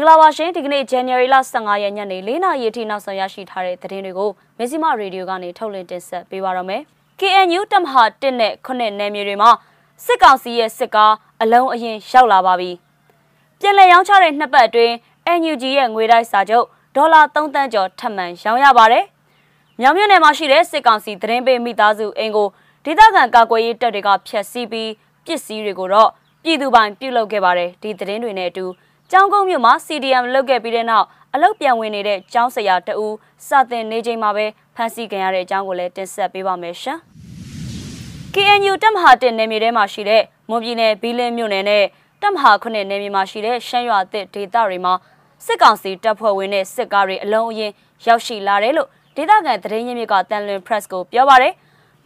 င်္ဂလာပါရှင်ဒီကနေ့ January လ15ရက်ညနေ4နာရီအထိနောက်ဆုံးရရှိထားတဲ့သတင်းတွေကိုမဇ္ဈိမရေဒီယိုကနေထုတ်လွှင့်တင်ဆက်ပေးပါရမယ်။ KNU တမဟာ1နဲ့9နယ်မြေတွေမှာစစ်ကောင်စီရဲ့စစ်ကားအလုံးအရင်ရောက်လာပါပြီ။ပြည်လည်ရောင်းချတဲ့နှစ်ပတ်အတွင်း NUG ရဲ့ငွေတိုက်စာချုပ်ဒေါ်လာ3တန်းကျော်ထပ်မံရောင်းရပါတယ်။မြောင်မြို့နယ်မှာရှိတဲ့စစ်ကောင်စီသတင်းပေးမိသားစုအင်ကိုဒေသခံကာကွယ်ရေးတပ်တွေကဖျက်ဆီးပြီးပစ္စည်းတွေကိုတော့ပြည်သူပိုင်ပြုတ်လုခဲ့ပါတယ်။ဒီသတင်းတွေနဲ့အတူ ကျောင်းကုန်းမြို့မှာ CDM လုပ်ခဲ့ပြီးတဲ့နောက်အလုတ်ပြန်ဝင်နေတဲ့ကျောင်းဆရာတဦးစတင်နေချိန်မှာပဲဖမ်းဆီးခံရတဲ့အကြောင်းကိုလည်းတင်ဆက်ပေးပါမယ်ရှင်။ KNU တပ်မဟာ1နယ်မြေထဲမှာရှိတဲ့မွန်ပြည်နယ်ဘီလင်းမြို့နယ်နဲ့တပ်မဟာ9နယ်မြေမှာရှိတဲ့ရှမ်းရွာသစ်ဒေသတွေမှာစစ်ကောင်စီတပ်ဖွဲ့ဝင်နဲ့စစ်ကားတွေအလုံးအရင်ရောက်ရှိလာတယ်လို့ဒေသခံသတင်းရင်းမြစ်ကတန်လွင် press ကိုပြောပါရယ်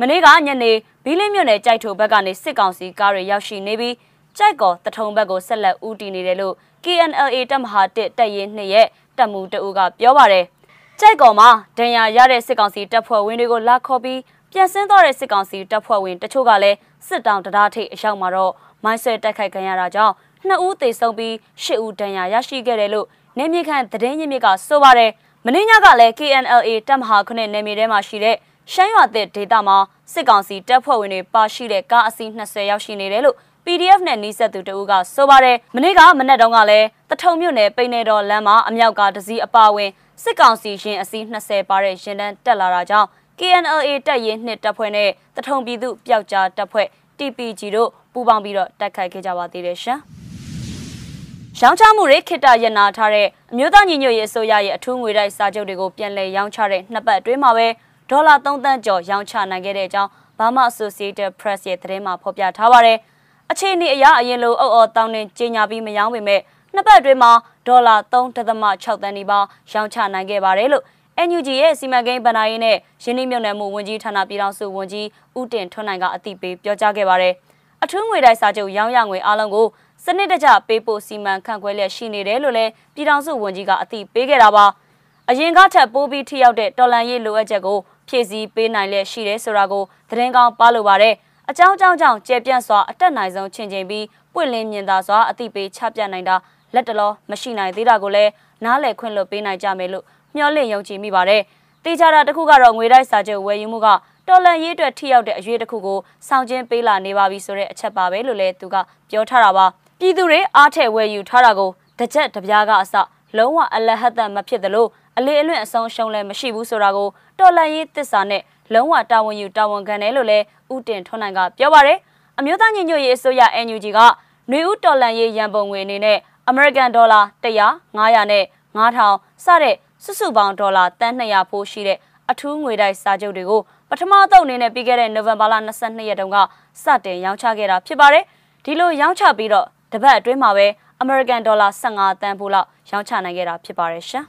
မနေ့ကညနေဘီလင်းမြို့နယ်ကြိုက်ထိုဘက်ကနေစစ်ကောင်စီကားတွေရောက်ရှိနေပြီး ကြိုက်ကောတထုံဘက်ကိုဆက်လက်ဦးတည်နေတယ်လို့ KNLA တပ်မဟာ1တပ်ရင်း2ရဲ့တပ်မှုတအူးကပြောပါတယ်။ကြိုက်ကော်မှာဒဏ်ရာရတဲ့စစ်ကောင်စီတပ်ဖွဲ့ဝင်တွေကိုလာခေါ်ပြီးပြန်ဆင်းသွားတဲ့စစ်ကောင်စီတပ်ဖွဲ့ဝင်တချို့ကလည်းစစ်တောင်တရားထိပ်အရောက်မှာတော့မိုင်းဆွဲတိုက်ခိုက်ခံရတာကြောင့်နှစ်ဦးသေဆုံးပြီးရှစ်ဦးဒဏ်ရာရရှိခဲ့တယ်လို့နေမြေခန့်သတင်းရင်းမြစ်ကဆိုပါတယ်။မင်းညကလည်း KNLA တပ်မဟာ9နေမြေထဲမှာရှိတဲ့ရှမ်းရွာသစ်ဒေသမှာစစ်ကောင်စီတပ်ဖွဲ့ဝင်တွေပါရှိတဲ့ကားအစီး20ရောက်ရှိနေတယ်လို့ PDF နဲ့နှီးဆက်သူတဦးကဆိုပါတယ်မနေ့ကမနေ့တုန်းကလည်းတထုံမြို့နယ်ပိနေတော်လမ်းမှာအမြောက်ကတစည်းအပါဝင်စစ်ကောင်စီရင်အစီး20ပါတဲ့ရင်တန်းတက်လာတာကြောင့် KNLA တပ်ရင်းနှစ်တပ်ဖွဲ့နဲ့တထုံပြည်သူပျောက်ကြားတပ်ဖွဲ့ TPG တို့ပူးပေါင်းပြီးတော့တိုက်ခိုက်ခဲ့ကြပါသေးတယ်ရှင်။ရောင်းချမှုတွေခိတ္တရနာထားတဲ့အမျိုးသားညီညွတ်ရေးအစိုးရရဲ့အထူးငွေတိုက်စာချုပ်တွေကိုပြန်လည်ရောင်းချတဲ့နှစ်ပတ်အတွင်းမှာပဲဒေါ်လာ3သန်းကျော်ရောင်းချနိုင်ခဲ့တဲ့အကြောင်း Burma Associated Press ရဲ့သတင်းမှာဖော်ပြထားပါတယ်။ အခြေအနေအရအရင်လိုအုပ်အော်တောင်းတင်ကြေညာပြီးမရောင်းပေမဲ့နှစ်ပတ်အတွင်းမှာဒေါ်လာ3.6တန်းနီးပါးရောင်းချနိုင်ခဲ့ပါတယ်လို့ NUG ရဲ့စီမံကိန်းဗဏ္ဍာရေးနဲ့ရင်းနှီးမြှုပ်နှံမှုဝန်ကြီးဌာနပြည်ထောင်စုဝန်ကြီးဦးတင်ထွန်းနိုင်ကအသိပေးပြောကြားခဲ့ပါတယ်။အထူးငွေတိုက်စာချုပ်ရောင်းရငွေအလုံးကိုစနစ်တကျပေးဖို့စီမံခန့်ခွဲလျက်ရှိနေတယ်လို့လည်းပြည်ထောင်စုဝန်ကြီးကအသိပေးခဲ့တာပါ။အရင်ကထက်ပိုးပြီးထိရောက်တဲ့တော်လန်ရေးလိုအပ်ချက်ကိုဖြည့်ဆည်းပေးနိုင်လျက်ရှိတယ်ဆိုတာကိုသတင်းကောင်းပါလို့ပါတယ်။ အကြောင်းကြောင့်ကြောင့်ကျေပြန့်စွာအတက်နိုင်ဆုံးချင်ချိန်ပြီးပွင့်လင်းမြင်သာစွာအသိပေးချပြနိုင်တာလက်တလောမရှိနိုင်သေးတာကိုလည်းနားလည်ခွင့်လွှတ်ပေးနိုင်ကြမယ်လို့မျှော်လင့်ယုံကြည်မိပါတယ်။တေချာတာတစ်ခုကတော့ငွေတိုက်စာချုပ်ဝယ်ယူမှုကတော်လန်ရေးအတွက်ထိရောက်တဲ့အရွေးတစ်ခုကိုဆောင်ကျင်းပေးလာနေပါပြီဆိုတဲ့အချက်ပါပဲလို့လည်းသူကပြောထားတာပါ။ပြည်သူတွေအားထည့်ဝယ်ယူထားတာကိုတစ်ချက်တပြားကအစလုံးဝအလဟတ်တမဖြစ်သလိုအလေးအလွင့်အဆုံးရှုံးလည်းမရှိဘူးဆိုတာကိုတော်လန်ရေးသစ္စာနဲ့ လုံးဝတာဝန်ယူတာဝန်ခံတယ်လို့လည်းဦးတင်ထွန်းနိုင်ကပြောပါရယ်အမျိုးသားညီညွတ်ရေးအစိုးရ NUG ကຫນွေဦးတော်လန်ရေးရန်ပုံငွေအနေနဲ့ American Dollar 100 900နဲ့9000စတဲ့စုစုပေါင်းဒေါ်လာတန်း200ဖိုးရှိတဲ့အထူးငွေတိုက်စာချုပ်တွေကိုပထမအုပ်အနေနဲ့ပြီးခဲ့တဲ့နိုဝင်ဘာလ22ရက်တုန်းကစတင်ရောင်းချခဲ့တာဖြစ်ပါတယ်ဒီလိုရောင်းချပြီးတော့တပတ်အတွင်းမှာပဲ American Dollar 15တန်းဖိုးလောက်ရောင်းချနိုင်ခဲ့တာဖြစ်ပါတယ်ရှင်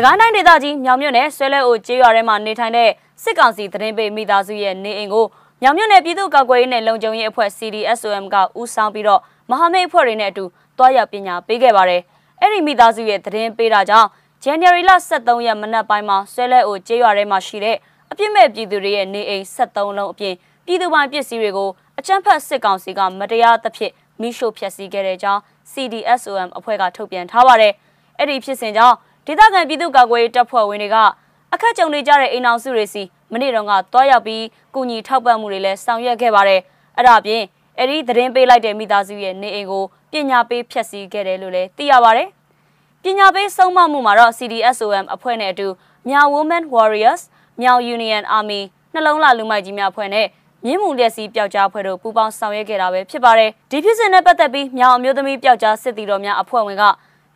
စကိုင်းတိုင်းဒေသကြီးမြောင်မြို့နယ်ဆွဲလဲအိုကျေးရွာထဲမှာနေထိုင်တဲ့စစ်ကောင်စီသတင်းပေးမိသားစုရဲ့နေအိမ်ကိုမြောင်မြို့နယ်ပြည်သူ့ကာကွယ်ရေးနဲ့လုံခြုံရေးအဖွဲ့ CDSOM ကဦးဆောင်ပြီးတော့မဟာမိတ်အဖွဲ့တွေနဲ့အတူတွားရောက်ပညာပေးခဲ့ပါတယ်။အဲ့ဒီမိသားစုရဲ့သတင်းပေးတာကြောင့် January လ23ရက်မနက်ပိုင်းမှာဆွဲလဲအိုကျေးရွာထဲမှာရှိတဲ့အပြစ်မဲ့ပြည်သူတွေရဲ့နေအိမ်73လုံးအပြင်ပြည်သူပိုင်ပစ္စည်းတွေကိုအကြမ်းဖက်စစ်ကောင်စီကမတရားသဖြင့်မိရှို့ဖျက်ဆီးခဲ့တဲ့ကြောင်း CDSOM အဖွဲ့ကထုတ်ပြန်ထားပါတယ်။အဲ့ဒီဖြစ်စဉ်ကြောင့် ဒေသခံပြည်သူ့ကာကွယ်ရေးတပ်ဖွဲ့ဝင်တွေကအခက်ကြုံနေကြတဲ့အိမ်အောင်စုတွေစီမနေ့တုန်းကတွားရောက်ပြီးကုညီထောက်ပံ့မှုတွေလည်းဆောင်ရွက်ခဲ့ပါတယ်။အဲ့ဒါအပြင်အဲ့ဒီသတင်းပေးလိုက်တဲ့မိသားစုရဲ့နေအိမ်ကိုပညာပေးဖျက်ဆီးခဲ့တယ်လို့လည်းသိရပါတယ်။ပညာပေးဆုံးမမှုမှာတော့ CDSOM အဖွဲ့နဲ့အတူမြောင် Women Warriors မြောင် Union Army နှလုံးလာလူမိုက်ကြီးများအဖွဲ့နဲ့မြင်းမူလက်စီပျောက်ကြားဖွဲ့တို့ပူးပေါင်းဆောင်ရွက်ခဲ့တာပဲဖြစ်ပါတယ်။ဒီဖြစ်စဉ်နဲ့ပတ်သက်ပြီးမြောင်အမျိုးသမီးပျောက်ကြားစစ်တီတော်များအဖွဲ့ဝင်က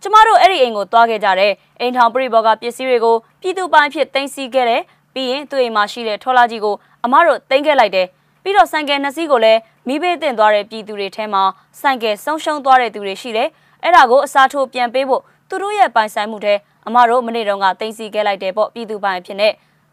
ကျမတို့အဲ့ဒီအိမ်ကိုသွားခဲ့ကြတယ်အိမ်ထောင်ပြိဘောကပစ္စည်းတွေကိုပြည်သူပိုင်းဖြစ်တင်စီခဲ့တယ်ပြီးရင်သူ့အိမ်မှာရှိတဲ့ထော်လာကြီးကိုအမတို့တင်ခဲ့လိုက်တယ်ပြီးတော့ဆိုင်ကယ်နှစ်စီးကိုလည်းမိဘေးတင်သွားတဲ့ပြည်သူတွေထဲမှာဆိုင်ကယ်ဆုံးရှုံးသွားတဲ့သူတွေရှိတယ်အဲ့ဒါကိုအစားထိုးပြန်ပေးဖို့သူတို့ရဲ့ပိုင်ဆိုင်မှုတွေအမတို့မနေ့တုန်းကတင်စီခဲ့လိုက်တယ်ပေါ့ပြည်သူပိုင်းဖြစ်နေ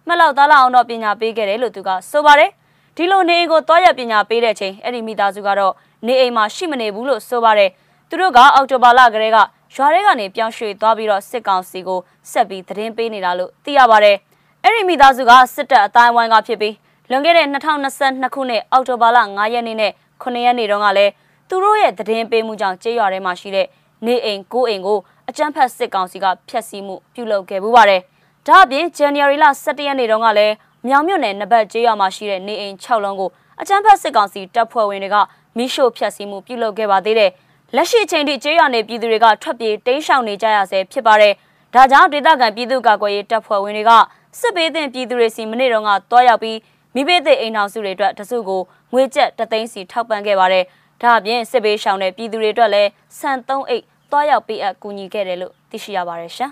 မှတ်လောက်သားလောက်အောင်တော့ပညာပေးခဲ့တယ်လို့သူကဆိုပါတယ်ဒီလိုနေအိမ်ကိုတွားရပညာပေးတဲ့ချိန်အဲ့ဒီမိသားစုကတော့နေအိမ်မှာရှိမနေဘူးလို့ဆိုပါတယ် သူတို့ကအောက်တိုဘာလကလေးကရွာထဲကနေပြောင်းရွှေ့သွားပြီးတော့စစ်ကောင်စီကိုဆက်ပြီးသတင်းပေးနေတာလို့သိရပါတယ်။အဲ့ဒီမိသားစုကစစ်တပ်အတိုင်းဝိုင်းကဖြစ်ပြီးလွန်ခဲ့တဲ့2022ခုနှစ်အောက်တိုဘာလ9ရက်နေ့နဲ့9ရက်နေ့တုန်းကလည်းသူတို့ရဲ့သတင်းပေးမှုကြောင့်ကျေးရွာထဲမှာရှိတဲ့နေအိမ်ကိုအိမ်ကိုအကြမ်းဖက်စစ်ကောင်စီကဖျက်ဆီးမှုပြုလုပ်ခဲ့ပူပါတယ်။ဒါအပြင် January လ17ရက်နေ့တုန်းကလည်းမြောင်မြို့နယ်နဘတ်ကျေးရွာမှာရှိတဲ့နေအိမ်6လုံးကိုအကြမ်းဖက်စစ်ကောင်စီတပ်ဖွဲ့ဝင်တွေကမိရှို့ဖျက်ဆီးမှုပြုလုပ်ခဲ့ပါသေးတယ်။ လက်ရှိချိန်ထိကျေးရွာနေပြည်သူတွေကထွက်ပြေးတိမ်းရှောင်နေကြရဆဲဖြစ်ပါတယ်။ဒါကြောင့်ဒေသခံပြည်သူ့ကာကွယ်ရေးတပ်ဖွဲ့ဝင်တွေကစစ်ပေးတဲ့ပြည်သူတွေစီမနေ့တုန်းကတွားရောက်ပြီးမိဘတဲ့အိမ်တော်စုတွေအတွက်တစုကိုငွေကျပ်တသိန်းစီထောက်ပံ့ခဲ့ပါတယ်။ဒါအပြင်စစ်ပေးရှောင်တဲ့ပြည်သူတွေအတွက်လည်းဆန်3အိတ်တွားရောက်ပေးအပ်ကူညီခဲ့တယ်လို့သိရှိရပါတယ်ရှင်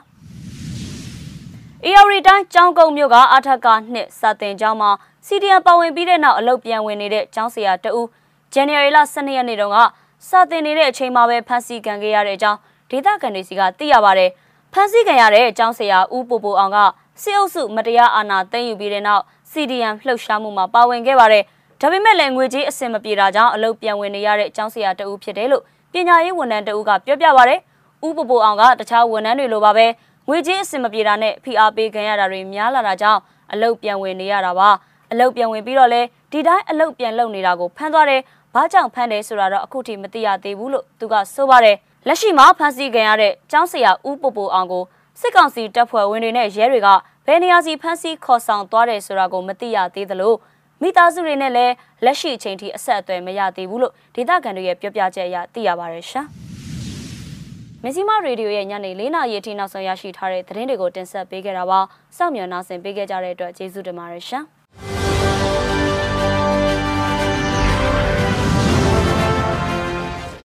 ။အေရီတိုင်းကျောင်းကုန်းမြို့ကအထက်ကနှစ်စာတင်ကျောင်းမှာစီဒီအမ်ပါဝင်ပြီးတဲ့နောက်အလုပ်ပြန်ဝင်နေတဲ့ကျောင်းဆရာတဦးဇန်နဝါရီလ12ရက်နေ့တုန်းက စာတင်နေတဲ့အချိန်မှာပဲဖမ်းဆီးခံခဲ့ရတဲ့အကြောင်းဒေသခံတွေစီကသိရပါတယ်။ဖမ်းဆီးခံရတဲ့ကျောင်းဆရာဦးပိုပိုအောင်ကစစ်အုပ်စုမတရားအာဏာသိမ်းယူပြီးတဲ့နောက် CDM လှုပ်ရှားမှုမှာပါဝင်ခဲ့ပါတယ်။ဒါပေမဲ့လည်းငွေကြေးအဆင်မပြေတာကြောင့်အလုပ်ပြန်ဝင်နေရတဲ့ကျောင်းဆရာတဦးဖြစ်တယ်လို့ပညာရေးဝန်ထမ်းတဦးကပြောပြပါဗျ။ဦးပိုပိုအောင်ကတခြားဝန်ထမ်းတွေလိုပါပဲငွေကြေးအဆင်မပြေတာနဲ့ဖိအားပေးခံရတာတွေများလာတာကြောင့်အလုပ်ပြန်ဝင်နေရတာပါအလုပ်ပြန်ဝင်ပြီးတော့လဲဒီတိုင်းအလုပ်ပြန်လုပ်နေတာကိုဖမ်းသွားတယ် ဘာကြောင့်ဖမ်းတယ်ဆိုတာတော့အခုထိမသိရသေးဘူးလို့သူကဆိုပါတယ်လက်ရှိမှာဖမ်းဆီးခံရတဲ့ကျောင်းဆရာဦးပိုပိုအောင်ကိုစစ်ကောင်စီတပ်ဖွဲ့ဝင်တွေနဲ့ရဲတွေကဘယ်နေရာစီဖမ်းဆီးခေါ်ဆောင်သွားတယ်ဆိုတာကိုမသိရသေးသလိုမိသားစုတွေနဲ့လည်းလက်ရှိအချိန်ထိအဆက်အသွယ်မရသေးဘူးလို့ဒေသခံတွေရဲ့ပြောပြချက်အရသိရပါတယ်ရှာ။မက်ဆီမရေဒီယိုရဲ့ညနေ၄နာရီအထိနောက်ဆုံးရရှိထားတဲ့သတင်းတွေကိုတင်ဆက်ပေးခဲ့တာပါ။စောင့်မျှော်နှားဆင်ပေးခဲ့ကြတဲ့အတွက်ကျေးဇူးတင်ပါတယ်ရှင်။